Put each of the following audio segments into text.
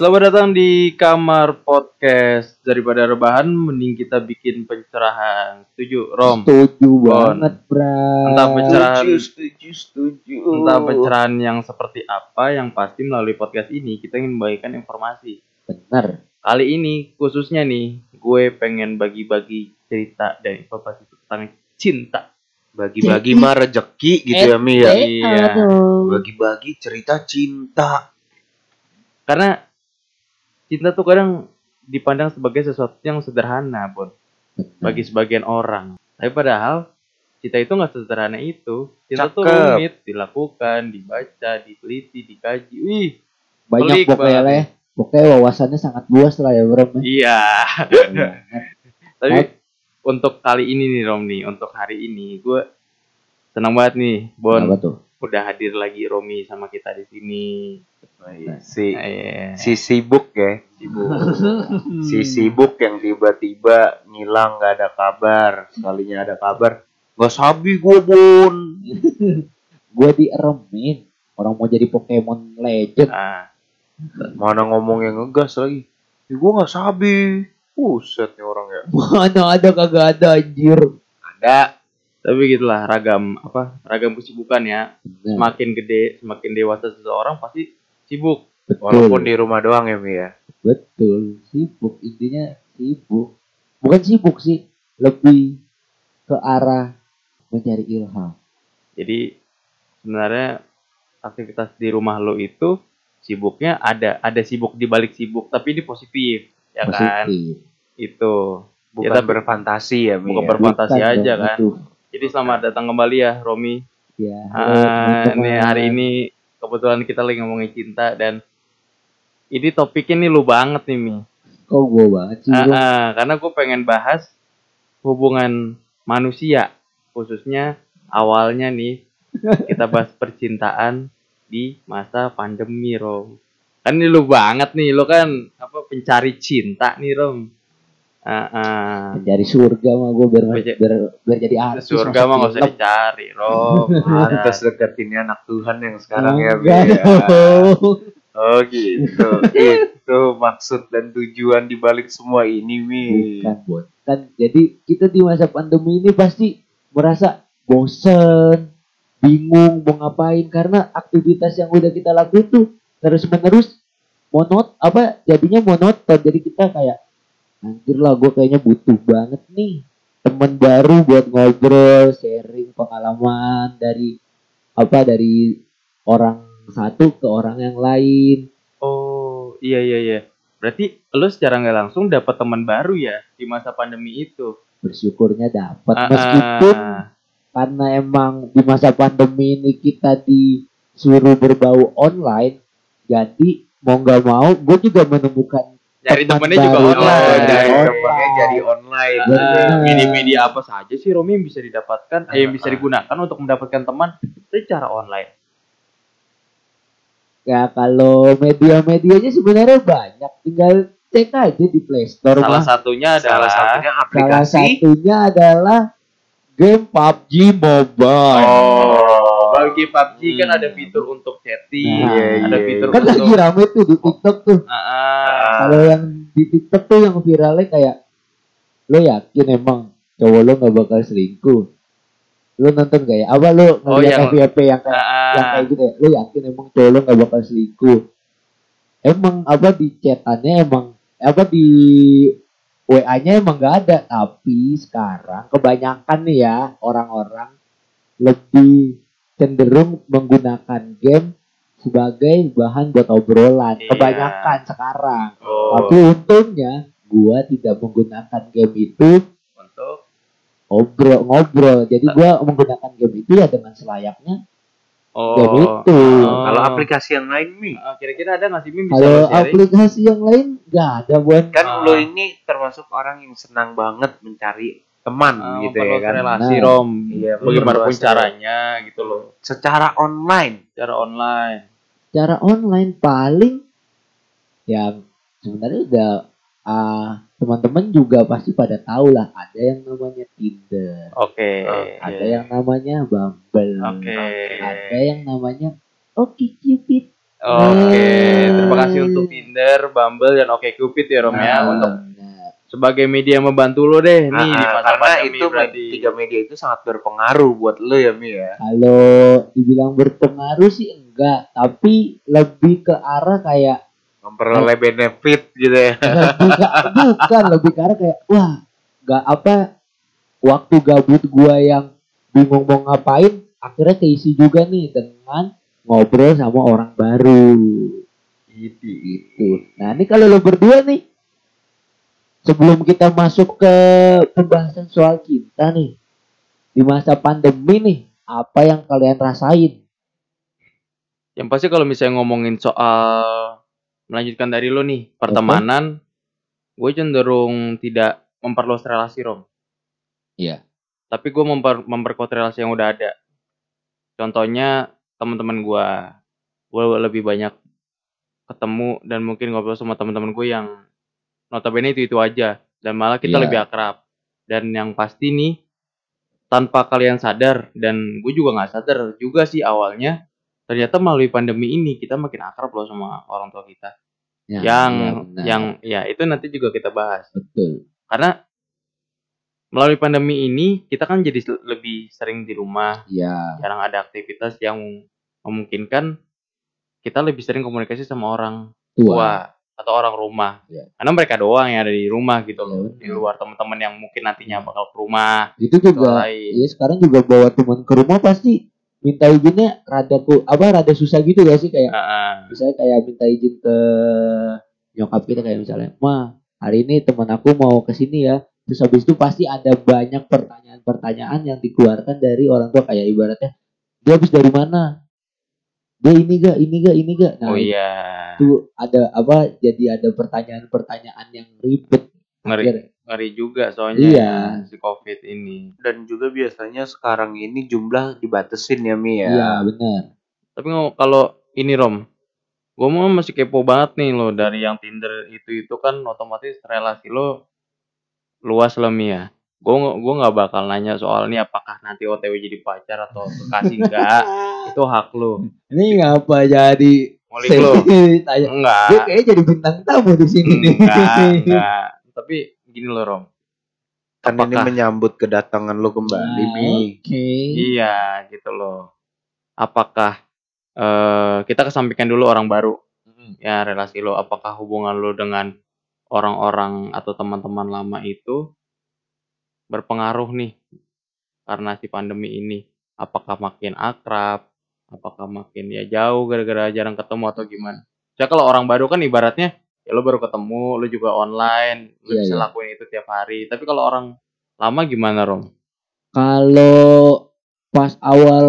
Selamat datang di kamar podcast. Daripada rebahan, mending kita bikin pencerahan. Setuju, Rom? Setuju Bon. banget, Bra. Entah pencerahan, setuju, setuju. entah pencerahan yang seperti apa, yang pasti melalui podcast ini kita ingin membagikan informasi. Bener. Kali ini khususnya nih, gue pengen bagi-bagi cerita dan informasi tentang cinta. Bagi-bagi mah rezeki gitu ya Mi ya. Iya. Aduh. Bagi-bagi cerita cinta. Karena cinta tuh kadang dipandang sebagai sesuatu yang sederhana, Bon. bagi sebagian orang. Tapi padahal cinta itu nggak sederhana itu. Cinta tuh Cakep. rumit, dilakukan, dibaca, diteliti, dikaji. Wih, Banyak pokoknya lah ya. Pokoknya wawasannya sangat luas lah ya, Bro. iya. Banget. Tapi untuk kali ini nih Rom nih, untuk hari ini gue senang banget nih, Bon. Tuh? Udah hadir lagi Romi sama kita di sini. Si Eh, si sibuk ya. sibuk. Si sibuk yang tiba-tiba ngilang nggak ada kabar. Sekalinya ada kabar, nggak sabi gue Bon. Gue dieremin. Orang mau jadi Pokemon Legend. Ah, Mana ngomong yang ngegas lagi. Ya, gue nggak sabi. Buset nih orang ya. Mana ada kagak ada anjir. Ada. Tapi gitulah ragam apa? Ragam kesibukan ya. Bener. Semakin gede, semakin dewasa seseorang pasti sibuk. Betul. Walaupun di rumah doang ya Mi ya. Betul. Sibuk. Intinya sibuk. Bukan sibuk sih. Lebih ke arah mencari ilham. Jadi sebenarnya aktivitas di rumah lo itu sibuknya ada ada sibuk di balik sibuk tapi ini positif ya kan Positif. itu Bukan Ya, tapi- berfantasi ya Mi. bukan ya. berfantasi Bukan aja kan itu. Jadi selamat datang kembali ya Romi Ya. Teman-teman. nih hari ini kebetulan kita lagi ngomongin cinta dan ini topiknya nih lu banget nih Mi Kok gue banget sih, Bro? ah, karena gue pengen bahas hubungan manusia khususnya awalnya nih kita bahas percintaan di masa pandemi Rom kan ini lu banget nih lu kan apa pencari cinta nih Rom Ah, ah. Mencari surga mah gue biar, Mencari- biar, biar jadi artis. surga mah gak usah dicari Rom Pantes deketinnya anak Tuhan yang sekarang ya Mi. Enggak ya. Oh gitu. itu maksud dan tujuan dibalik semua ini Mi. Bukan, Bon. Kan jadi kita di masa pandemi ini pasti merasa bosen, bingung mau ngapain karena aktivitas yang udah kita lakuin tuh terus menerus monot apa jadinya monoton jadi kita kayak anjir lah gue kayaknya butuh banget nih teman baru buat ngobrol sharing pengalaman dari apa dari orang satu ke orang yang lain. Oh iya iya iya. Berarti lu secara nggak langsung dapat teman baru ya di masa pandemi itu? Bersyukurnya dapat Ah, meskipun ah. karena emang di masa pandemi ini kita disuruh berbau online jadi mau nggak mau gue juga menemukan nyari teman temennya juga online Oh, dari Online. temennya jadi online. Ah, Bener. media-media apa saja sih Romi yang bisa didapatkan eh yang bisa Ah. digunakan untuk mendapatkan teman secara online ya kalau media-medianya sebenarnya banyak tinggal cek aja di Play Store salah mah. satunya Salah adalah satunya salah aplikasi. satunya adalah game PUBG Mobile Oh, PUBG kan Hmm. ada fitur untuk chatting Nah, Iya, ada iya. fitur kan lagi untuk rame tuh di TikTok tuh. Ah, ah. kalau yang di TikTok tuh yang viralnya kayak lo yakin emang cowok lo nggak bakal selingkuh? Lo nonton gak ya? Apa lo Oh, ngeliat yang- FYP yang kayak Ah, yang kayak gitu ya? Lo yakin emang cowok lo nggak bakal selingkuh? Emang apa di chatannya emang apa di WA nya emang nggak ada. Tapi sekarang kebanyakan nih ya orang-orang lebih cenderung menggunakan game sebagai bahan buat obrolan Iya. kebanyakan sekarang. Oh, tapi untungnya gua tidak menggunakan game itu. Untuk? Ngobrol ngobrol. Jadi gua menggunakan game itu ya dengan selayaknya oh. game itu. Oh. Kalau aplikasi yang lain Mi, Ah, kira-kira ada nggak sih Mim bisa kalau aplikasi yang lain nggak ada buat kan Ah. lo ini termasuk orang yang senang banget mencari teman Ah, gitu ya kan. relasi Nah. Rom Iya, bagaimanapun memperluas caranya gitu loh Secara online. cara online cara online paling yang sebenarnya udah ah, teman-teman juga pasti pada tahu lah ada yang namanya Tinder oke Oke. ada yang namanya Bumble oke ada yang namanya Oke Cupid Oke, Eh. terima kasih untuk Tinder, Bumble dan OkCupid ya Rom ya Nah, untuk. Sebagai media yang membantu lo deh nih di Ah, masa karena pandemi itu berarti. tiga media itu sangat berpengaruh buat lo ya Mi ya. Kalau dibilang berpengaruh sih enggak, tapi lebih ke arah kayak Memperoleh benefit gitu ya. lebih ke, bukan lebih ke arah kayak wah nggak apa waktu gabut gua yang bingung mau ngapain akhirnya keisi juga nih dengan ngobrol sama orang baru Gitu. gitu. Nah ini kalau lo berdua nih sebelum kita masuk ke pembahasan soal cinta nih di masa pandemi nih apa yang kalian rasain? Yang pasti kalau misalnya ngomongin soal melanjutkan dari lo nih pertemanan, gue cenderung tidak memperluas relasi Rom. Iya. Tapi gue memper, memperkuat relasi yang udah ada. Contohnya teman-teman gue, gue lebih banyak ketemu dan mungkin ngobrol sama teman-teman gue yang notabene itu itu aja dan malah kita Iya. lebih akrab. Dan yang pasti nih tanpa kalian sadar dan gue juga nggak sadar juga sih awalnya ternyata melalui pandemi ini kita makin akrab loh sama orang tua kita Ya, yang yang ya itu nanti juga kita bahas betul. karena melalui pandemi ini kita kan jadi lebih sering di rumah Iya. jarang ada aktivitas yang memungkinkan kita lebih sering komunikasi sama orang Tua. tua atau orang rumah. Iya. karena mereka doang yang ada di rumah gitu Iya, loh. Benar. di luar teman-teman yang mungkin nantinya bakal ke rumah Itu juga Iya sekarang juga bawa teman ke rumah pasti minta izinnya rada ku apa rada susah gitu gak sih? Kayak Heeh. misalnya kayak minta izin ke nyokap kita kayak misalnya ma hari ini teman aku mau ke sini ya. Terus habis itu pasti ada banyak pertanyaan-pertanyaan yang dikeluarkan dari orang tua kayak ibaratnya dia habis dari mana dia ini gak ini gak ini gak. Nah oh iya. itu ada apa jadi ada pertanyaan-pertanyaan yang ribet. Ngeri Akhirnya- ngeri juga soalnya Iya. si covid ini. Dan juga biasanya sekarang ini jumlah dibatesin ya Mi ya. iya benar. Tapi kalau ini Rom, gue mau masih kepo banget nih lo dari yang Tinder itu itu kan otomatis relasi lo luas lah Mi ya. Gue gue nggak bakal nanya soal ini apakah nanti OTW jadi pacar atau kekasih enggak, itu hak lo. ini ngapa jadi Ngulik lo. tanya Enggak. gue kayaknya jadi bintang tamu di sini nih Enggak, enggak. Tapi gini lo Rom. Kan ini Apakah- menyambut kedatangan lo kembali Mi. Oke. Iya, gitu loh. Apakah eh kita kesampingkan dulu orang baru ya relasi lo apakah hubungan lo dengan orang-orang atau teman-teman lama itu berpengaruh nih karena si pandemi ini apakah makin akrab apakah makin ya jauh gara-gara jarang ketemu atau gimana? Saya kalau orang baru kan ibaratnya ya lo baru ketemu lo juga online lo Iya, bisa iya. lakuin itu tiap hari. Tapi kalau orang lama gimana rom? Kalau pas awal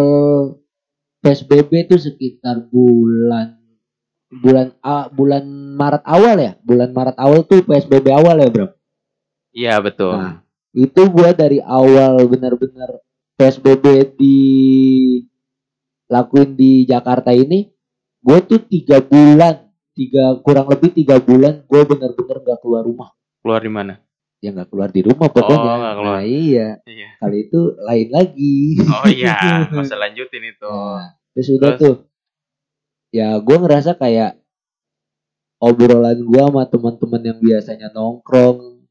PSBB itu sekitar bulan bulan A, bulan Maret awal ya, bulan Maret awal tuh PSBB awal ya, Bro. iya betul. Nah, itu gua dari awal benar-benar PSBB di lakuin di Jakarta ini, gue tuh tiga bulan, tiga kurang lebih tiga bulan, gue benar-benar gak keluar rumah. keluar di mana Ya nggak keluar di rumah pokoknya. Oh, nggak keluar. Nah, iya, iya kali itu lain lagi. oh iya masa lanjutin itu Nah, terus udah Terus? tuh. Ya gue ngerasa kayak obrolan gue sama teman-teman yang biasanya nongkrong.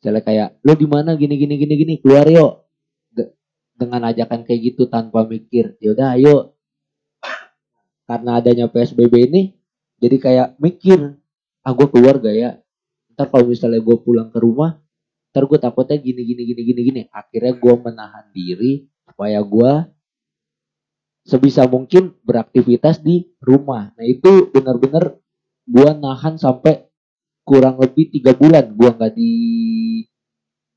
Misalnya kayak lu di mana gini gini gini gini keluar yuk. De- dengan ajakan kayak gitu tanpa mikir. Yaudah ayo. Karena adanya PSBB ini jadi kayak mikir ah gue keluar gak ya ntar kalau misalnya gue pulang ke rumah ntar gue takutnya gini gini gini gini gini akhirnya gue menahan diri supaya gue sebisa mungkin beraktivitas di rumah nah itu benar-benar gue nahan sampai kurang lebih tiga bulan gue nggak di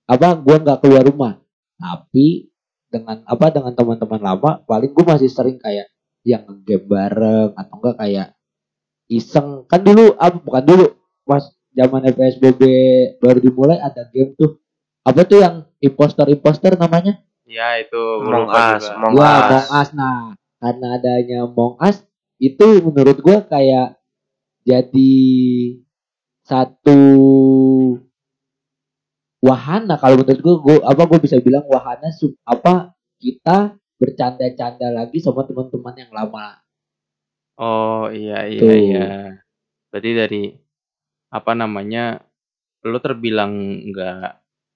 apa gue nggak keluar rumah tapi dengan apa dengan teman-teman lama paling gue masih sering kayak yang game bareng atau enggak kayak iseng. Kan dulu apa bukan dulu pas zaman PSBB baru dimulai ada game tuh. Apa tuh yang imposter imposter namanya? Ya itu gue Among Us, ya Us. Among Us. Nah karena adanya Among Us itu menurut gua kayak jadi satu wahana kalau menurut gua, gua apa gua bisa bilang wahana su- apa kita bercanda-canda lagi sama teman-teman yang lama Oh iya iya Tuh. iya. Berarti dari apa namanya lo terbilang nggak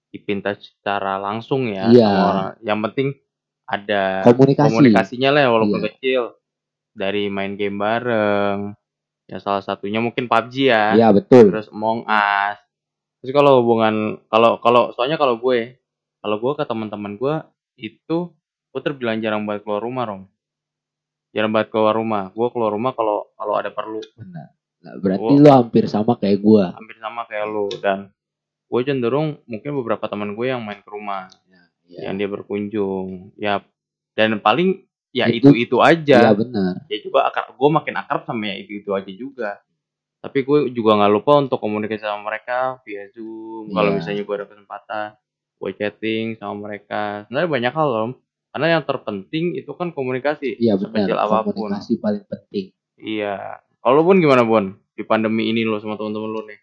dipinta secara langsung ya Iya. sama orang. Yang penting ada Komunikasi. komunikasinya lah ya, walaupun Iya. kecil dari main game bareng. Ya salah satunya mungkin PUBG ya. Iya betul. Terus Among Us. Terus kalau hubungan kalau kalau soalnya kalau gue kalau gue ke teman-teman gue itu gue terbilang jarang banget keluar rumah, Rom. Jarang banget keluar rumah. Gue keluar rumah kalau kalau ada perlu. Benar. Nah, berarti Oh. lo hampir sama kayak gua. hampir sama kayak lu dan gue cenderung mungkin beberapa teman gue yang main ke rumah Iya. yang dia berkunjung ya dan paling ya Itu- itu itu aja Iya benar. ya juga akar gue makin akrab sama ya itu itu aja juga tapi gue juga nggak lupa untuk komunikasi sama mereka via zoom kalau Iya. misalnya gue ada kesempatan gue chatting sama mereka sebenarnya banyak hal loh karena yang terpenting itu kan komunikasi Iya benar. sekecil apa pun Komunikasi paling penting. Iya. Kalau pun gimana Bon? Di pandemi ini lo sama temen-temen lu nih.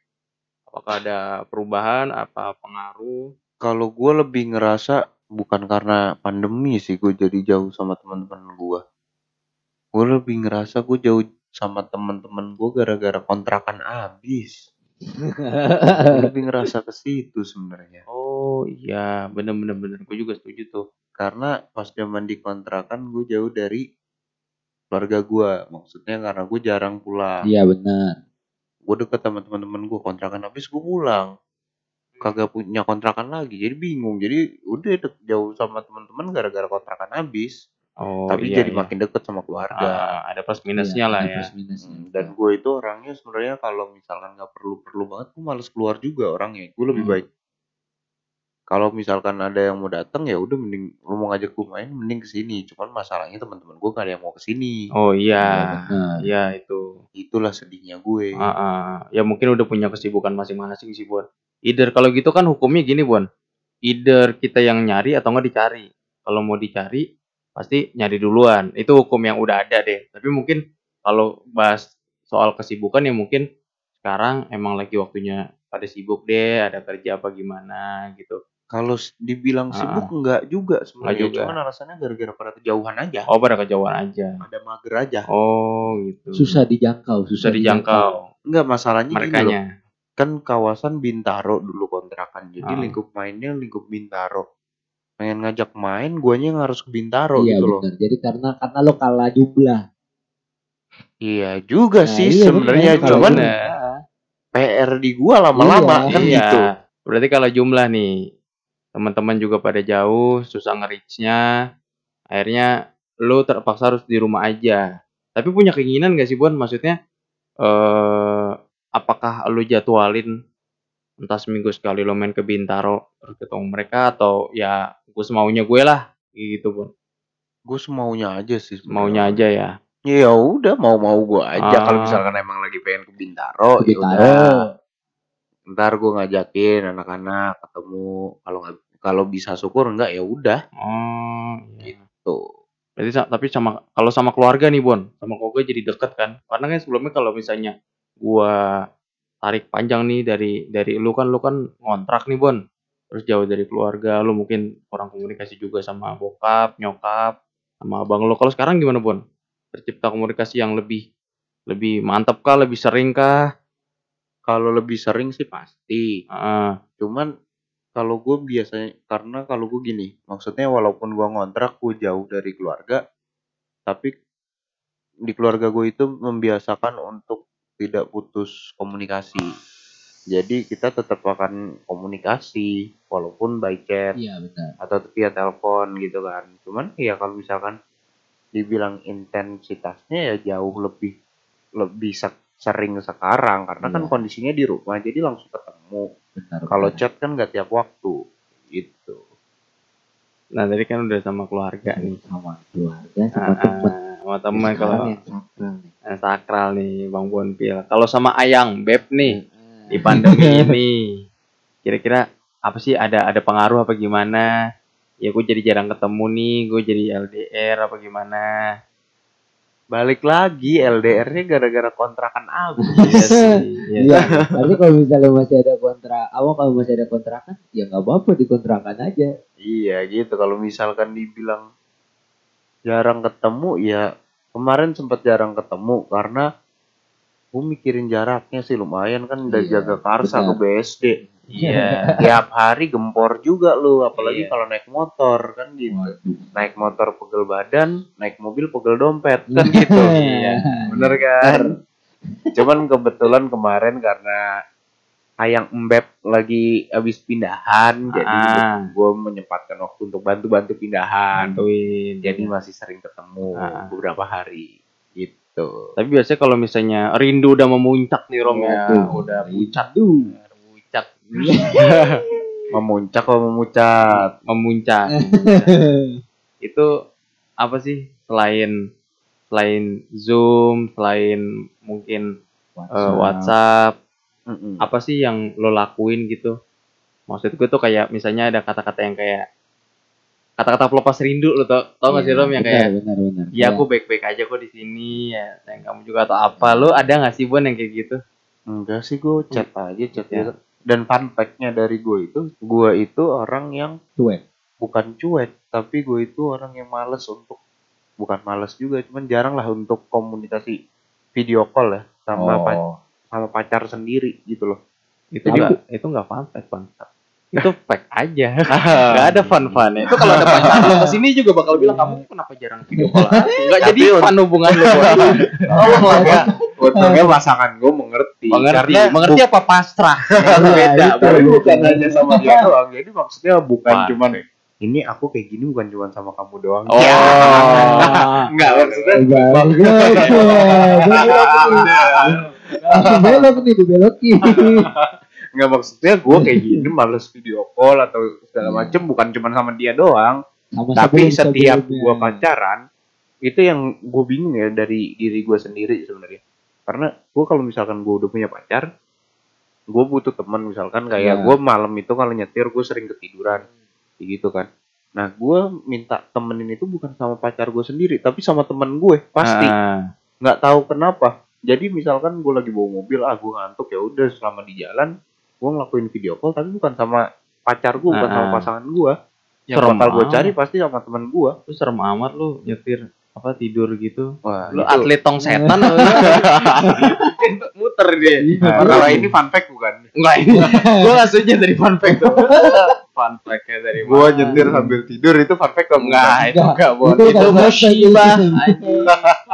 Apakah ada perubahan? Apa pengaruh? Kalau gue lebih ngerasa bukan karena pandemi sih gue jadi jauh sama teman-teman gue. Gue lebih ngerasa gue jauh sama teman-teman gue gara-gara kontrakan habis. Lebih ngerasa ke situ sebenarnya. Oh iya, bener-bener bener. Gue juga setuju tuh. Karena pas zaman di kontrakan gue jauh dari keluarga gue. Maksudnya karena gue jarang pulang. Iya benar. Gue deket sama teman-teman gue kontrakan habis gue pulang. Kagak punya kontrakan lagi, jadi bingung. Jadi udah jauh sama teman-teman gara-gara kontrakan habis. Oh tapi iya, jadi iya. makin deket sama keluarga. Ah, ada plus minusnya Iya, lah ya. plus minusnya. Hmm, Dan gue itu orangnya sebenarnya kalau misalkan nggak perlu-perlu banget, gue males keluar juga orangnya. Gue lebih Hmm. baik. Kalau misalkan ada yang mau datang ya udah mending lu mau ngajak gue main mending ke sini. Cuman masalahnya teman-teman gue gak ada yang mau ke sini. Oh Iya iya. benar. Iya itu. Itulah sedihnya gue. Ah, ah. Ya mungkin udah punya kesibukan masing-masing sih Bon. Either kalau gitu kan hukumnya gini Bon. Either kita yang nyari atau nggak dicari. Kalau mau dicari pasti nyari duluan. Itu hukum yang udah ada deh. Tapi mungkin kalau bahas soal kesibukan ya mungkin sekarang emang lagi waktunya pada sibuk deh, ada kerja apa gimana gitu. Kalau dibilang Ah. sibuk enggak juga sebenarnya. juga. Cuman alasannya gara-gara pada kejauhan aja. Oh pada kejauhan aja. Ada mager aja. Oh gitu. Susah dijangkau, susah dijangkau Enggak masalahnya gini loh. Kan kawasan Bintaro dulu kontrakan. Jadi Ah. lingkup mainnya lingkup Bintaro. Pengen ngajak main, guanya yang harus ke Bintaro Iya gitu loh. benar. Jadi karena karena lo kalah jumlah. Iya juga Nah, sih iya, sebenarnya benar. cuman. Ah, PR di gua lama-lama Iya. kan Iya. gitu. Berarti kalau jumlah nih, teman-teman juga pada jauh, susah nge-reach-nya. Akhirnya lu terpaksa harus di rumah aja. Tapi punya keinginan gak sih, Bon? Maksudnya eh apakah lu jadwalin entah seminggu sekali lo main ke Bintaro ketemu mereka atau ya gue semaunya gue lah gitu, Bon. Gue semaunya aja sih. sebenarnya. Maunya aja ya. Ya udah mau-mau gua aja Ah. kalau misalkan emang lagi pengen ke Bintaro, ya Bintaro. Ntar gua ngajakin anak-anak ketemu kalau nggak kalau bisa syukur enggak ya udah iya. tuh. Berarti tapi sama kalau sama keluarga nih Bon, sama keluarga jadi deket kan? Karena kan sebelumnya kalau misalnya gua tarik panjang nih dari dari lu kan lu kan ngontrak nih Bon, terus jauh dari keluarga, lu mungkin kurang komunikasi juga sama bokap, nyokap, sama abang lu. Kalau sekarang gimana Bon? Tercipta komunikasi yang lebih lebih mantap kah, lebih sering kah? Kalau lebih sering sih pasti. Ah, Cuman kalau gue biasanya karena kalau gue gini, maksudnya walaupun gua ngontrak gue jauh dari keluarga, tapi di keluarga gue itu membiasakan untuk tidak putus komunikasi. Jadi kita tetap akan komunikasi walaupun by chat Iya benar. atau via telepon gitu kan. Cuman ya kalau misalkan dibilang intensitasnya ya jauh lebih lebih se- sering sekarang karena kan Iya. kondisinya di rumah jadi langsung ketemu. Benar. Kalau chat kan nggak tiap waktu gitu. nah tadi kan udah sama keluarga nih. sama keluarga sama Ah, teman. Sama teman kalau yang sakral nih. yang sakral nih Bang Bonpil. Kalau sama Ayang, Beb nih. Ah. di pandemi ini kira-kira apa sih ada ada pengaruh apa gimana ya gue jadi jarang ketemu nih gue jadi LDR apa gimana Balik lagi LDR-nya gara-gara kontrakan abis. iya sih iya. Iya, tapi kalau misalnya masih ada kontrak, awal kalau masih ada kontrakan, ya nggak apa-apa dikontrakan aja. iya gitu kalau misalkan dibilang jarang ketemu ya kemarin sempat jarang ketemu karena gue mikirin jaraknya sih lumayan kan dari Iya, Jagakarsa ke benar. BSD Iya. tiap hari gempor juga lu apalagi Iya. kalau naik motor kan gitu Waduh. naik motor pegel badan naik mobil pegel dompet kan gitu Iya. bener kan cuman kebetulan kemarin karena ayang embeb lagi habis pindahan jadi Ah. gue menyempatkan waktu untuk bantu-bantu pindahan Bantuin. jadi masih sering ketemu Ah. beberapa hari gitu Tapi biasanya kalau misalnya rindu udah memuncak nih Rom ya, udah pucat, Aduh. pucat, memuncak atau memucat memuncak. Itu apa sih selain selain Zoom, selain mungkin eh, WhatsApp, Mm-mm. apa sih yang lo lakuin gitu? Maksud gue tuh kayak misalnya ada kata-kata yang kayak kata-kata pelepas rindu lo tau tau gak sih Iya, Rom yang kayak benar benar. ya aku baik-baik aja kok di sini ya sayang kamu juga atau apa lo ada nggak sih Bon yang kayak gitu? enggak sih gue chat aja chat Ya. aja. dan fun fact-nya dari gue itu gue itu orang yang cuek. bukan cuek tapi gue itu orang yang males untuk bukan males juga cuman jarang lah untuk komunikasi video call ya sama Oh. Sama pacar sendiri gitu loh Itu nggak itu nggak fun fact bang. Itu fact aja. Nggak ada fun fun ya. Itu kalau ada pacar lo ke sini juga bakal bilang kamu kenapa jarang video call aku? Nggak jadi un- fun hubungan lo Bon. untungnya untungnya pasangan gue mengerti Mengerti, karena mengerti apa pasrah? Nah, Beda. bukan hanya sama dia doang jadi maksudnya bukan cuman ini aku kayak gini bukan cuman sama kamu doang Oh. Ya. enggak maksudnya Langsung belok nih, dibelokin. Nggak maksudnya gue kayak gini males video call atau segala Iya. macem bukan cuma sama dia doang. Sama tapi setiap gue pacaran itu yang gue bingung ya dari diri gue sendiri sebenarnya. Karena gue kalau misalkan gue udah punya pacar gue butuh teman misalkan kayak Iya. gue malam itu kalau nyetir gue sering ketiduran. Gitu kan. Nah gue minta temenin itu bukan sama pacar gue sendiri tapi sama temen gue pasti. Ah, nggak tahu kenapa jadi misalkan gue lagi bawa mobil ah gue ngantuk ya udah selama di jalan gue ngelakuin video call tapi bukan sama pacar gue bukan sama pasangan gue yang serem bakal gue cari pasti sama temen gue Lu serem amat lu nyetir apa tidur gitu. wah Lu itu. atlet tong setan apa? Muter dia. Nah, kalau ini fun fact bukan Enggak ini. Gua enggak setuju dari fun fact tuh. fun fact-nya dari gue mana? nyetir sambil tidur itu fun fact Enggak, bukan? itu enggak Bon. Itu musibah.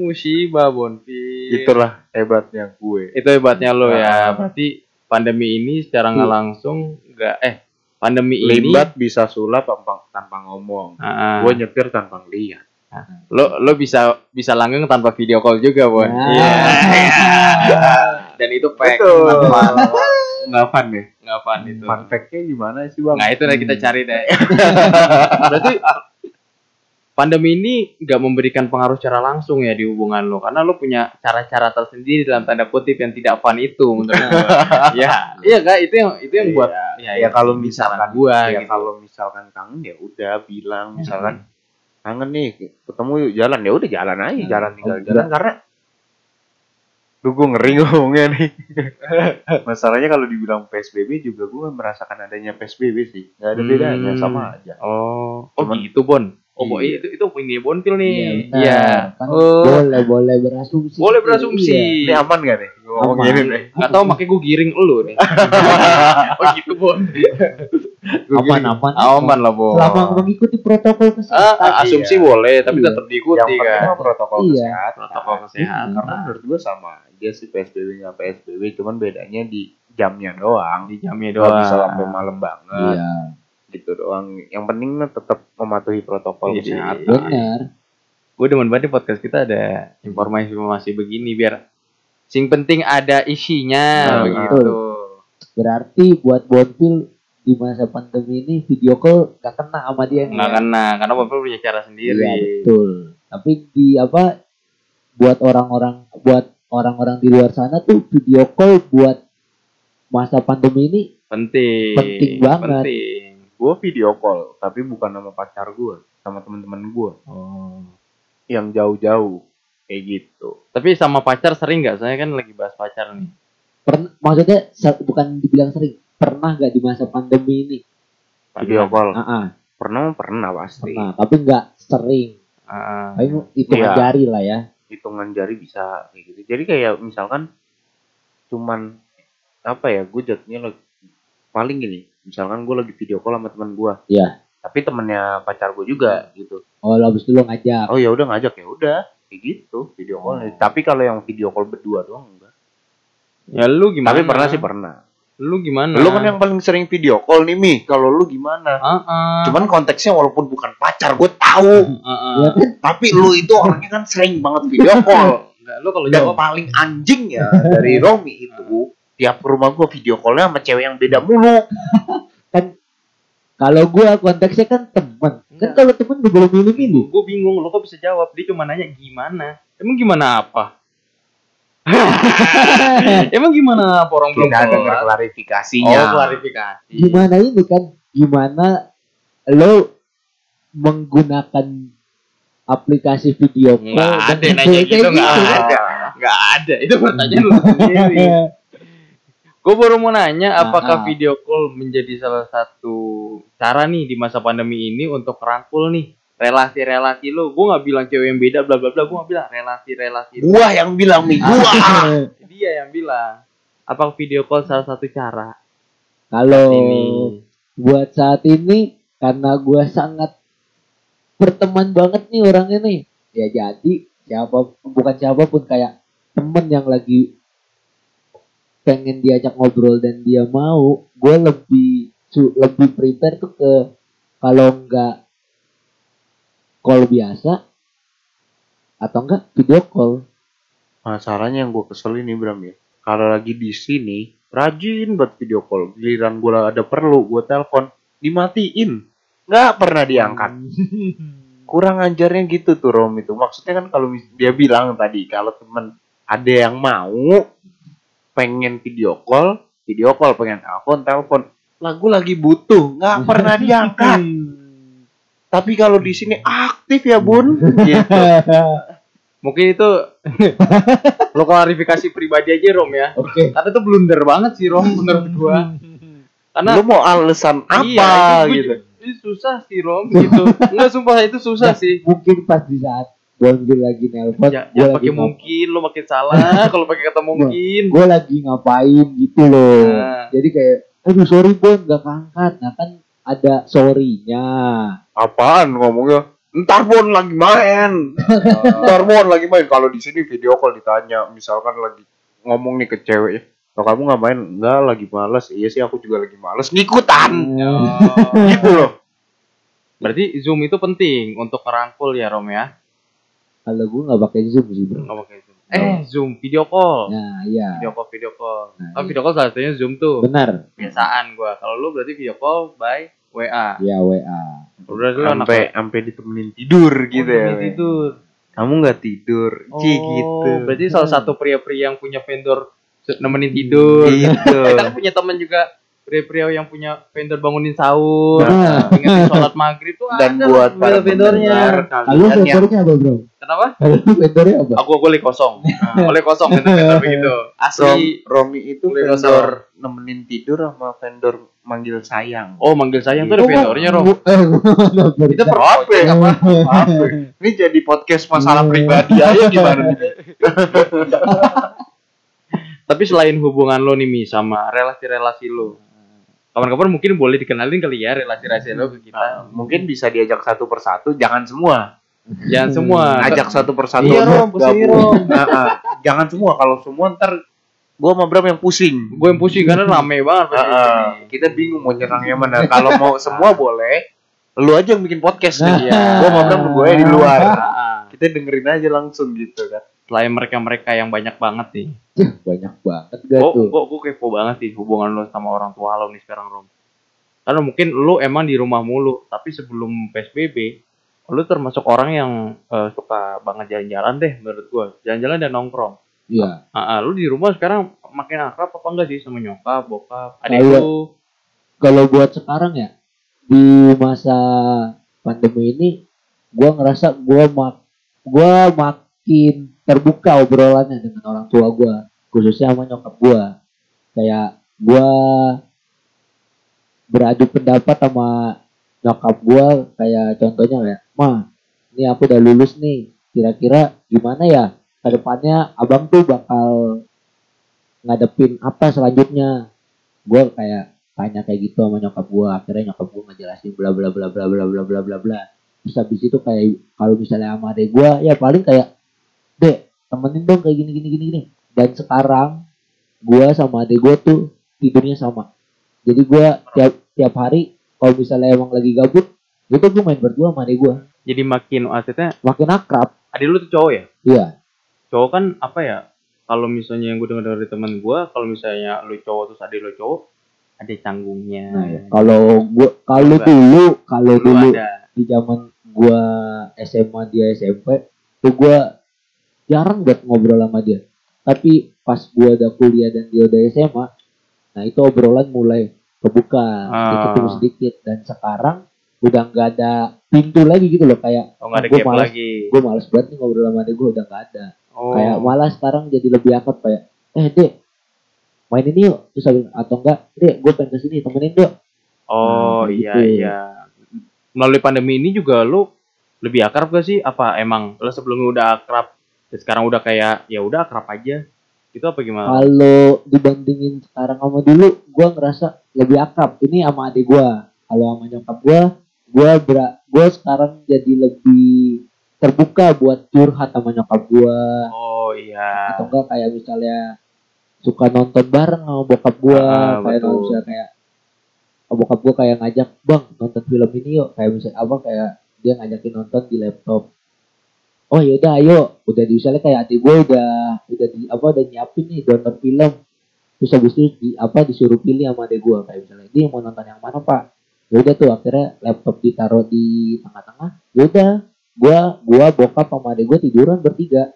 musibah Bon. Fit. itulah hebatnya gue Itu hebatnya lo ya. Ah. Berarti pandemi ini secara nggak langsung enggak eh pandemi ini limbat bisa sulap tanpa, tanpa ngomong Ah, ah. gue nyetir tanpa ngeliat lo lo bisa bisa langgeng tanpa video call juga Bon. Iya. Dan itu fact. Nggak nggak fun ya nggak fun itu. fun fact-nya gimana sih bang Nah itu nanti kita cari deh. Berarti pandemi ini nggak memberikan pengaruh secara langsung ya di hubungan lo, karena lo punya cara-cara tersendiri dalam tanda kutip yang tidak fun itu menurut gua. ya, iya kak itu yang itu yang buat ya, ya kalau ini misalkan gua ya gitu. kalau misalkan kangen ya udah bilang misalkan kangen nih ketemu yuk jalan ya udah jalan aja jalan tinggal Oh, jalan karena Duh, gue ngeri ngomongnya nih. Masalahnya kalau dibilang PSBB juga gue merasakan adanya PSBB sih. Nggak ada bedanya, Hmm. sama aja. Oh, oh gitu Bon. Oh, Bo, Iya. itu itu ini Bonpil nih. Iya, Iya. benar. Kan Oh, boleh boleh berasumsi. boleh berasumsi. Ini aman gak nih? Gue ngomong Aman. gini nih. Nggak tahu makanya gue giring lu nih. oh gitu Bon. Gua Aman gini. aman. Aman lah Bon. Selama mengikuti protokol Ah, kesehatan. asumsi Iya. boleh, tapi Iya. tetap diikuti Yang penting kan. protokol Iya. kesehatan. Protokol kesehatan. Karena menurut gue sama aja sih PSBB nggak PSBB, cuman bedanya di jamnya doang. di jamnya doang. bisa sampai malam banget Iya, gitu doang. Yang penting mah tetap mematuhi protokol Iya, kesehatan. benar. Gue demen banget di podcast kita ada informasi-informasi begini biar sing penting ada isinya Nah, begitu. Berarti buat Bonfil di masa pandemi ini video call gak kena sama dia nih. Nggak kena karena Bapak punya cara Iya sendiri. betul. Tapi di apa buat orang-orang buat orang-orang di luar sana tuh video call buat masa pandemi ini Penting. Penting banget. Penting. Gue video call, tapi bukan sama pacar gue, sama teman-teman gue oh, yang jauh-jauh kayak gitu. Tapi sama pacar sering nggak? Saya kan lagi bahas pacar nih. pernah maksudnya bukan dibilang sering pernah gak di masa pandemi ini Video call. ah ah, Pernah pernah pasti. pernah tapi nggak sering Ah, Paling hitungan Iya. jari lah ya. hitungan jari bisa kayak gitu jadi kayak misalkan cuman apa ya gue jatuhnya lagi paling gini misalkan gue lagi video call sama teman gue Iya. tapi temennya pacar gue juga gitu Oh, lo habis itu lo ngajak. oh ya udah ngajak ya udah kayak gitu video call tapi kalau yang video call berdua doang enggak ya lu gimana? tapi pernah sih pernah Lu gimana? lu kan yang paling sering video call nih mi kalau lu gimana Ah, ah. cuman konteksnya walaupun bukan pacar gue tahu Ah, ah. Iya kan? tapi lu itu orangnya kan sering banget video call Enggak, lu kalau yang jawab paling anjing ya dari Romi itu tiap rumah gue video callnya sama cewek yang beda mulu Kalau gua konteksnya kan teman. Kan Enggak. kalau teman gak boleh milih-milih. gue bingung lu kok bisa jawab dia cuma nanya gimana emang gimana apa emang gimana apa orang belum ada klarifikasinya oh klarifikasi Gimana ini kan? Gimana lo menggunakan aplikasi video call nggak ada nanya gitu nggak kan? ada nggak ada itu pertanyaan lu sendiri gue baru mau nanya apakah Ah. video call menjadi salah satu cara nih di masa pandemi ini untuk rangkul nih relasi-relasi lu? Gue nggak bilang cewek yang beda bla bla bla. Gue nggak bilang relasi-relasi gua yang bilang nih gua. Dia yang bilang. Apakah video call salah satu cara? Kalau ini. buat saat ini karena gua sangat berteman banget nih orangnya nih. Ya jadi siapa bukan siapa pun kayak temen yang lagi pengen diajak ngobrol dan dia mau, gue lebih su- lebih prepare tuh ke kalau enggak call biasa atau enggak video call. masalahnya yang gua keselin nih Bram ya. Kalau lagi di sini rajin buat video call. Giliran gua ada perlu gua telepon dimatiin. Nggak pernah diangkat. Kurang ajarnya gitu tuh Rom itu. Maksudnya kan kalau dia bilang tadi kalau temen ada yang mau pengen video call video call pengen telepon telepon. Lagu lagi butuh nggak pernah diangkat. Tapi kalau di sini aktif ya bun. Gitu mungkin itu lo klarifikasi pribadi aja Rom ya. Oke. karena itu blunder banget sih Rom menurut gua karena lu mau alasan apa iya, itu gua gitu? ini susah sih Rom gitu. Enggak sumpah itu susah sih. Mungkin pas di saat gue lagi nelpon, ya, gue jangan lagi pakai mungkin lo makin salah kalau pakai kata mungkin. gue lagi ngapain gitu loh. Nah. Jadi kayak, aduh sorry bon gak keangkat. Nah kan ada sorry-nya. apaan ngomongnya? Ntar bon lagi main. Ntar bon lagi main. Kalau di sini video call ditanya misalkan lagi ngomong nih ke cewek ya. Kalau kamu nggak main? Enggak lagi males. Iya sih aku juga lagi males. Ngikutan. Oh. gitu loh. Berarti zoom itu penting untuk merangkul ya Rom ya Kalau gue gak pakai zoom sih bro. nggak pakai zoom. Eh. Zoom video call. Nah iya, video call video call. Nah, oh, video call salah satunya zoom tuh. Benar. kebiasaan gua. Kalau lu berarti video call by WA Ya WA. Udah lu anak sampai sampai ditemenin tidur gitu ya Oh, tidur. Kamu nggak tidur. Ci gitu. Oh, berarti salah satu pria-pria yang punya vendor nemenin tidur. Gitu kita kan punya teman juga pria-pria yang punya vendor bangunin sahur Nah. ingetin sholat maghrib tuh dan ada buat para kalian yang vendornya apa bro? kenapa? Kalau vendornya apa? aku aku oleh kosong. Nah, oleh kosong vendor-vendor begitu. Rom, asli Romi itu Boleh vendor nemenin tidur sama vendor manggil sayang. Oh manggil sayang tuh ada vendornya Rom. Eh, itu apa? Apa? Ini jadi podcast masalah pribadi aja gimana tapi selain hubungan lo nih Mi sama relasi-relasi lo kapan-kapan mungkin boleh dikenalin kali ya relasi-relasi lo ke kita Mungkin bisa diajak satu persatu, jangan semua. jangan semua Ajak satu persatu. Iya, Rom. Nah, ah. Jangan semua, kalau semua ntar gua sama Bram yang pusing. gue yang pusing karena rame banget Ah, ah. ini. Kita bingung mau nyerangnya mana. Kalau mau semua boleh, lu aja yang bikin podcast nih. Iya. Gua sama Bram gue di luar. Ah, ah. Kita dengerin aja langsung gitu kan. Selain mereka-mereka yang banyak banget nih Banyak banget gak gue tuh? gue gue kepo banget sih hubungan lo sama orang tua lo nih sekarang Rom. Karena mungkin lo emang di rumah mulu tapi sebelum psbb lo termasuk orang yang eh, suka banget jalan-jalan deh menurut gue jalan-jalan dan nongkrong. Iya. ah ah, lu di rumah sekarang makin akrab apa enggak sih sama nyokap bokap adik lu? Kalau buat sekarang ya di masa pandemi ini, gua ngerasa gua mak gua makin terbuka obrolannya dengan orang tua gua, khususnya sama nyokap gua. Kayak gua beradu pendapat sama nyokap gua kayak contohnya kayak, "Ma, ini aku udah lulus nih kira-kira gimana ya? Ke depannya abang tuh bakal ngadepin apa selanjutnya? Gue kayak tanya kayak gitu sama nyokap gue akhirnya nyokap gue ngejelasin bla bla bla bla bla bla bla bla bla. Terus habis itu kayak kalau misalnya sama adek gue ya paling kayak dek temenin dong kayak gini gini gini gini dan sekarang gue sama adek gue tuh tidurnya sama jadi gue tiap tiap hari kalau misalnya emang lagi gabut itu gue main berdua sama adek gue Jadi makin maksudnya makin akrab adik lu tuh cowok ya? iya Cowok kan apa ya? Kalau misalnya yang gue dengar dari teman gue, kalau misalnya lu cowok terus adik lu cowok, ada canggungnya. nah, ya. kalau gue kalau dulu kalau Lu dulu ada. di zaman gua SMA dia SMP tuh gua jarang buat ngobrol sama dia tapi pas gua udah kuliah dan dia udah SMA nah itu obrolan mulai kebuka Ah. sedikit dan sekarang udah nggak ada pintu lagi gitu loh kayak Oh nggak ada gua gap males, lagi. gue males banget nih ngobrol sama dia gue udah nggak ada Oh. kayak malah sekarang jadi lebih akrab kayak eh dek main ini yuk terus atau enggak dek gue pengen ke sini temenin dok Oh Nah, iya gitu. iya. Melalui pandemi ini juga lu lebih akrab gak sih? Apa emang lu sebelumnya udah akrab, dan sekarang udah kayak ya udah akrab aja? Itu apa gimana? kalau dibandingin sekarang sama dulu gua ngerasa lebih akrab ini sama adik gua kalau sama nyokap gua gua bera gua sekarang jadi lebih terbuka buat curhat sama nyokap gua Oh iya. atau enggak kayak misalnya suka nonton bareng sama bokap gua Ah, kayak betul. misalnya kayak bokap gua kayak ngajak bang nonton film ini yuk kayak misalnya apa kayak dia ngajakin nonton di laptop oh yaudah ayo. Udah misalnya kayak adik gua udah udah di apa udah nyiapin nih nonton film. Terus habis itu di, apa disuruh pilih sama adik gua. Kayak misalnya dia mau nonton yang mana pak? Yaudah tuh akhirnya laptop ditaruh di tengah-tengah. Yaudah gua gua bokap sama adik gua tiduran bertiga.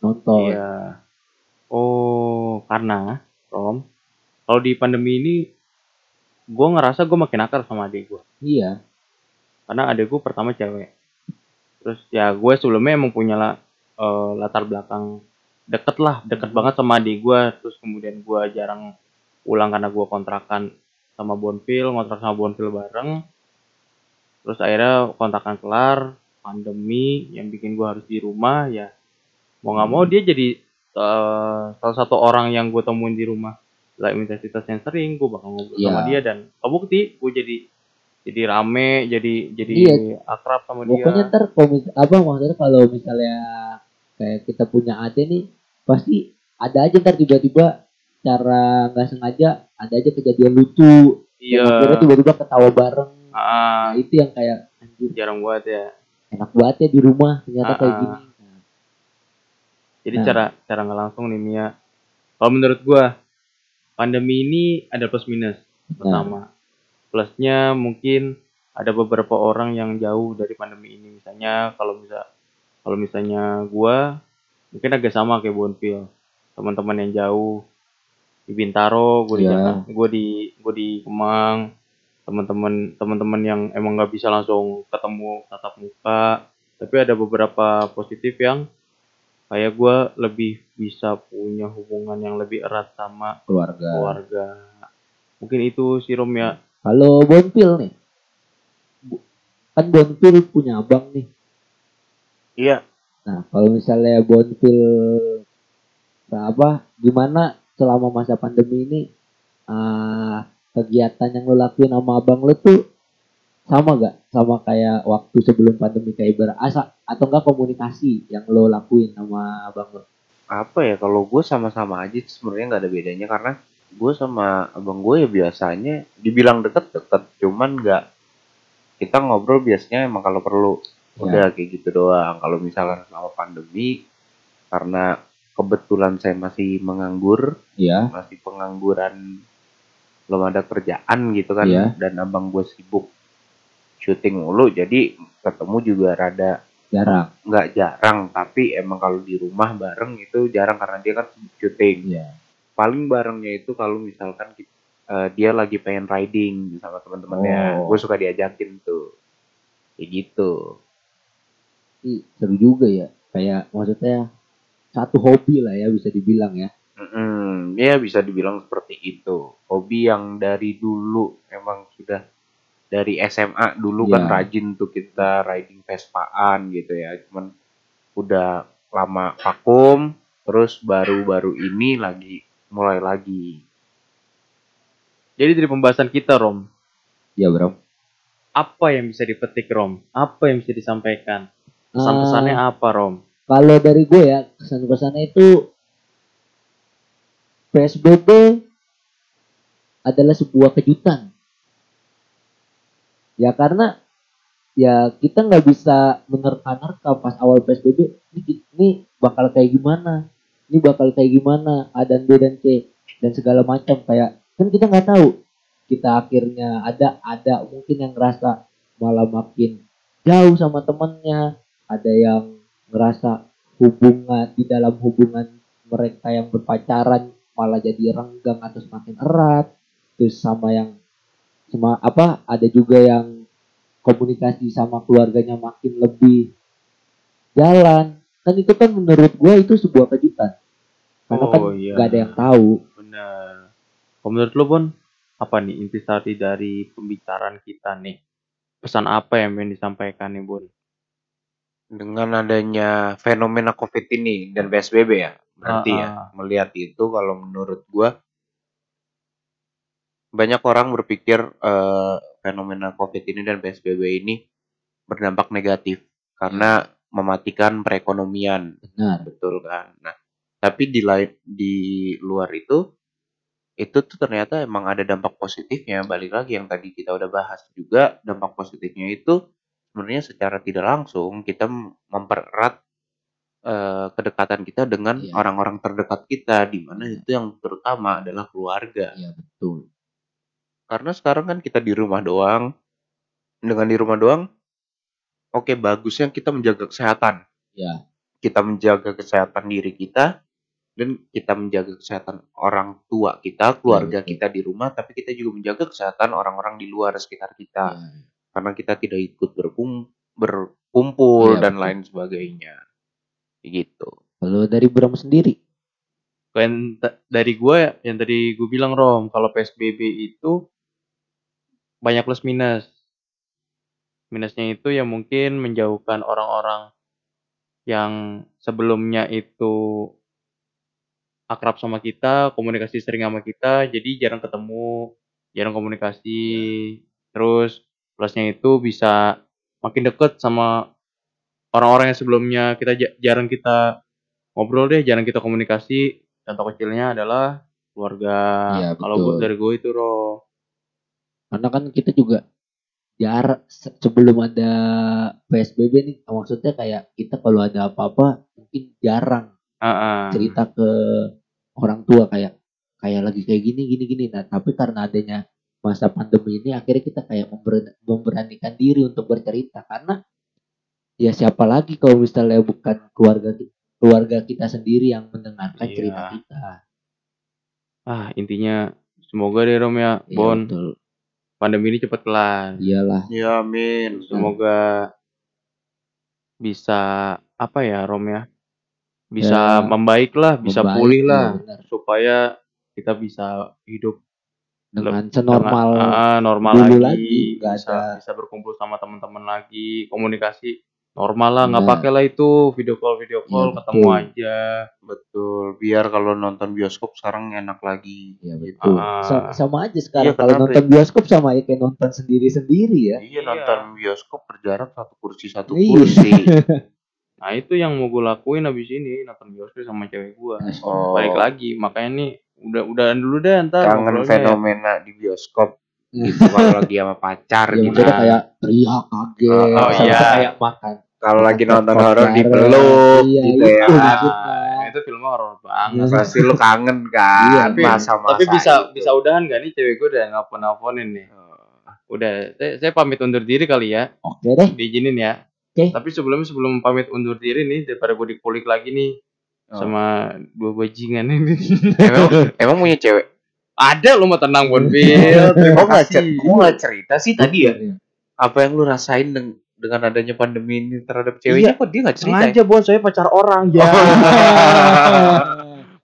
Nonton. Iya. Oh, karena Rom, kalau di pandemi ini gue ngerasa gue makin akrab sama adik gue. iya. Karena adik gue pertama cewek. Terus ya gue sebelumnya emang punya lah, eh, latar belakang deket lah, deket banget sama adik gue. Terus kemudian gue jarang pulang karena gue kontrakan sama Bonfil, ngontrak sama Bonfil bareng. Terus akhirnya kontrakan kelar, pandemi yang bikin gue harus di rumah ya mau nggak mau dia jadi eh, salah satu orang yang gue temuin di rumah lah intensitas yang sering gue bakal ngobrol Iya. sama dia dan kebukti gue jadi jadi rame jadi jadi Iya. akrab sama dia. Pokoknya ntar apa maksudnya kalau misalnya kayak kita punya ade nih pasti ada aja ntar tiba-tiba cara nggak sengaja ada aja kejadian lucu. Iya. Akhirnya tiba-tiba ketawa bareng. Ah, nah itu yang kayak anjir. Jarang banget ya. Enak banget ya di rumah ternyata Ah, kayak ah. gini. Jadi Nah. cara cara nggak langsung nih Mia. Kalau menurut gue pandemi ini ada plus minus nah, pertama plusnya mungkin ada beberapa orang yang jauh dari pandemi ini. Misalnya kalau bisa kalau misalnya gua mungkin agak sama kayak Bonfil teman-teman yang jauh. Di Bintaro gue di Iya. Gue di gue di Kemang. Teman-teman teman-teman yang emang nggak bisa langsung ketemu tatap muka. Tapi ada beberapa positif yang kayak gua lebih bisa punya hubungan yang lebih erat sama keluarga. keluarga. Mungkin itu sih Rom ya kalau Bonfil nih. Kan Bonfil punya abang nih. Iya. Nah, kalau misalnya Bonfil apa gimana selama masa pandemi ini ah, kegiatan yang lo lakuin sama abang lo tuh sama gak sama kayak waktu sebelum pandemi kayak berasa atau enggak komunikasi yang lo lakuin sama abang lo? apa ya kalau gue sama-sama aja sebenarnya nggak ada bedanya karena gue sama abang gue ya biasanya dibilang deket-deket cuman nggak kita ngobrol biasanya emang kalau perlu udah kayak gitu doang kalau misalkan selama pandemi karena kebetulan saya masih menganggur Iya. masih pengangguran belum ada kerjaan gitu kan Iya. dan abang gue sibuk syuting mulu jadi ketemu juga rada Jarang. nggak jarang tapi emang kalau di rumah bareng itu jarang karena dia kan sibuk syuting Iya. Paling barengnya itu kalau misalkan eh, dia lagi pengen riding sama teman-temannya Oh. gue suka diajakin tuh kayak gitu Ih, seru juga ya. Kayak maksudnya satu hobi lah ya bisa dibilang ya. Mm-mm, ya bisa dibilang seperti itu hobi yang dari dulu emang sudah dari SMA dulu kan Iya. rajin tuh kita riding Vespaan gitu ya. Cuman udah lama vakum, terus baru-baru ini lagi mulai lagi. Jadi dari pembahasan kita Rom, Ya bro. apa yang bisa dipetik Rom? Apa yang bisa disampaikan? Pesan-pesannya Ah, apa Rom? kalau dari gue ya kesan-pesannya itu PSBB adalah sebuah kejutan. Ya karena ya kita nggak bisa menerka-nerka pas awal PSBB ini, ini bakal kayak gimana, ini bakal kayak gimana, A dan B dan C dan segala macam. Kayak kan kita nggak tahu. Kita akhirnya ada ada mungkin yang ngerasa malah makin jauh sama temennya, ada yang ngerasa hubungan di dalam hubungan mereka yang berpacaran malah jadi renggang atau semakin erat. Terus sama yang sama apa ada juga yang komunikasi sama keluarganya makin lebih jalan kan itu kan menurut gue itu sebuah kejutan karena kan Oh, iya. nggak ada yang tahu Benar. Kalau menurut lo Bon, apa nih intisari dari pembicaraan kita nih? Pesan apa yang ingin disampaikan nih Bon? Dengan adanya fenomena COVID ini dan PSBB ya, berarti Ah, ya melihat itu kalau menurut gua banyak orang berpikir eh, fenomena COVID ini dan PSBB ini berdampak negatif karena mematikan perekonomian. Benar. Betul kan? Nah tapi di lain di luar itu itu tuh ternyata emang ada dampak positifnya. Balik lagi yang tadi kita udah bahas juga dampak positifnya itu sebenarnya secara tidak langsung kita mem- mempererat eh, kedekatan kita dengan Iya. orang-orang terdekat kita di mana Iya. itu yang terutama adalah keluarga. Ya betul. Karena sekarang kan kita di rumah doang. Dengan di rumah doang oke bagusnya kita menjaga kesehatan ya kita menjaga kesehatan diri kita dan kita menjaga kesehatan orang tua kita, keluarga betul. kita di rumah, tapi kita juga menjaga kesehatan orang-orang di luar sekitar kita. ya. Karena kita tidak ikut berkum- berkumpul Iya, dan betul. lain sebagainya. Gitu. kalau dari Bram sendiri Kan dari gue yang tadi gue bilang Rom, kalau PSBB itu banyak plus minus. Minusnya itu ya mungkin menjauhkan orang-orang yang sebelumnya itu akrab sama kita, komunikasi sering sama kita, jadi jarang ketemu, jarang komunikasi. Terus plusnya itu bisa makin deket sama orang-orang yang sebelumnya kita ja- jarang kita ngobrol deh, jarang kita komunikasi. Contoh kecilnya adalah keluarga. Iya, Kalau dari gue itu Ro. karena kan kita juga jarak se- sebelum ada PSBB nih maksudnya kayak kita kalau ada apa-apa mungkin jarang Ah, ah. cerita ke orang tua kayak kayak lagi kayak gini gini gini nah tapi karena adanya masa pandemi ini akhirnya kita kayak member- memberanikan diri untuk bercerita karena ya siapa lagi kalau misalnya bukan keluarga keluarga kita sendiri yang mendengarkan Iya. cerita kita Ah, intinya semoga deh Rom ya, Iya, Bon, betul. Pandemi ini cepat kelar. iyalah Ya amin. Semoga bisa apa ya Rom ya? Bisa Ya, membaik lah, bisa membaik, pulih iya, lah benar. supaya kita bisa hidup dengan dengan- senormal ah, normal dulu lagi, lagi, bisa ada- bisa berkumpul sama teman-teman lagi, komunikasi normal lah, nggak Benar. pakai lah itu video call video call Iya, ketemu betul. aja. Betul. Biar kalau nonton bioskop sekarang enak lagi. Ya Gitu. betul. Ah. Sa- sama aja sekarang Iya, kalau kenapa nonton bioskop sama ya kayak nonton sendiri-sendiri ya. Iya Iya. nonton bioskop berjarak satu kursi satu Iya. kursi. Nah itu yang mau gue lakuin abis ini nonton bioskop sama cewek gue. Oh. Balik lagi, makanya nih udah udahan dulu deh ntar. Kangen ya. fenomena di bioskop gitu kalau lagi sama pacar Ya gitu. kayak teriak kaget, Oh, oh, sama iya. kayak makan. Kalau lagi nonton horor dipeluk Iya, gitu itu ya. maksudnya. Nah, itu filmnya horor banget. Iya. Pasti lu kangen kan Iya, tapi, masa-masa tapi bisa itu. bisa udahan gak nih cewek gue udah nelfon nelfonin nih. Udah, saya, saya pamit undur diri kali ya, Oke deh. diizinin ya. Oke. Tapi sebelum sebelum pamit undur diri nih, daripada gue dikulik lagi nih Oh. sama dua bajingan ini. emang, emang punya cewek? Ada lo mau tenang Bonfil. Oh nggak kok nggak cerita sih tadi ya? Iya. Apa yang lu rasain deng- dengan adanya pandemi ini terhadap ceweknya? Kok dia nggak cerita? ya? Sengaja Bon, saya pacar orang ya.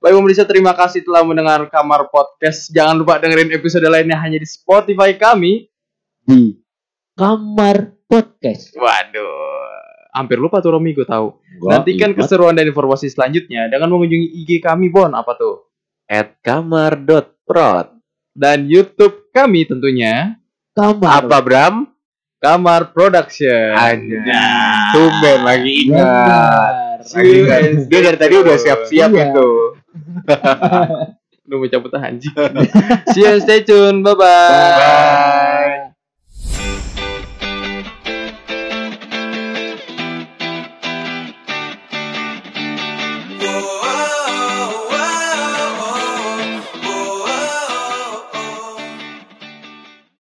Baik pemirsa, terima kasih telah mendengar Kamar Podcast. Jangan lupa dengerin episode lainnya hanya di Spotify kami. Di Kamar Podcast. Waduh. Hampir lupa tuh Romi gue tahu. Nantikan ingat. keseruan dan informasi selanjutnya dengan mengunjungi IG kami Bon apa tuh? At kamar.prod. Dan YouTube kami tentunya Kamar. Apa Bram? Kamar Production. Anjay. Tumben lagi ingat. Lagi ingat. Dia dari tadi udah siap-siap Iya. itu. Lu mau cabut anjing. See you, stay tune. Bye-bye. Bye.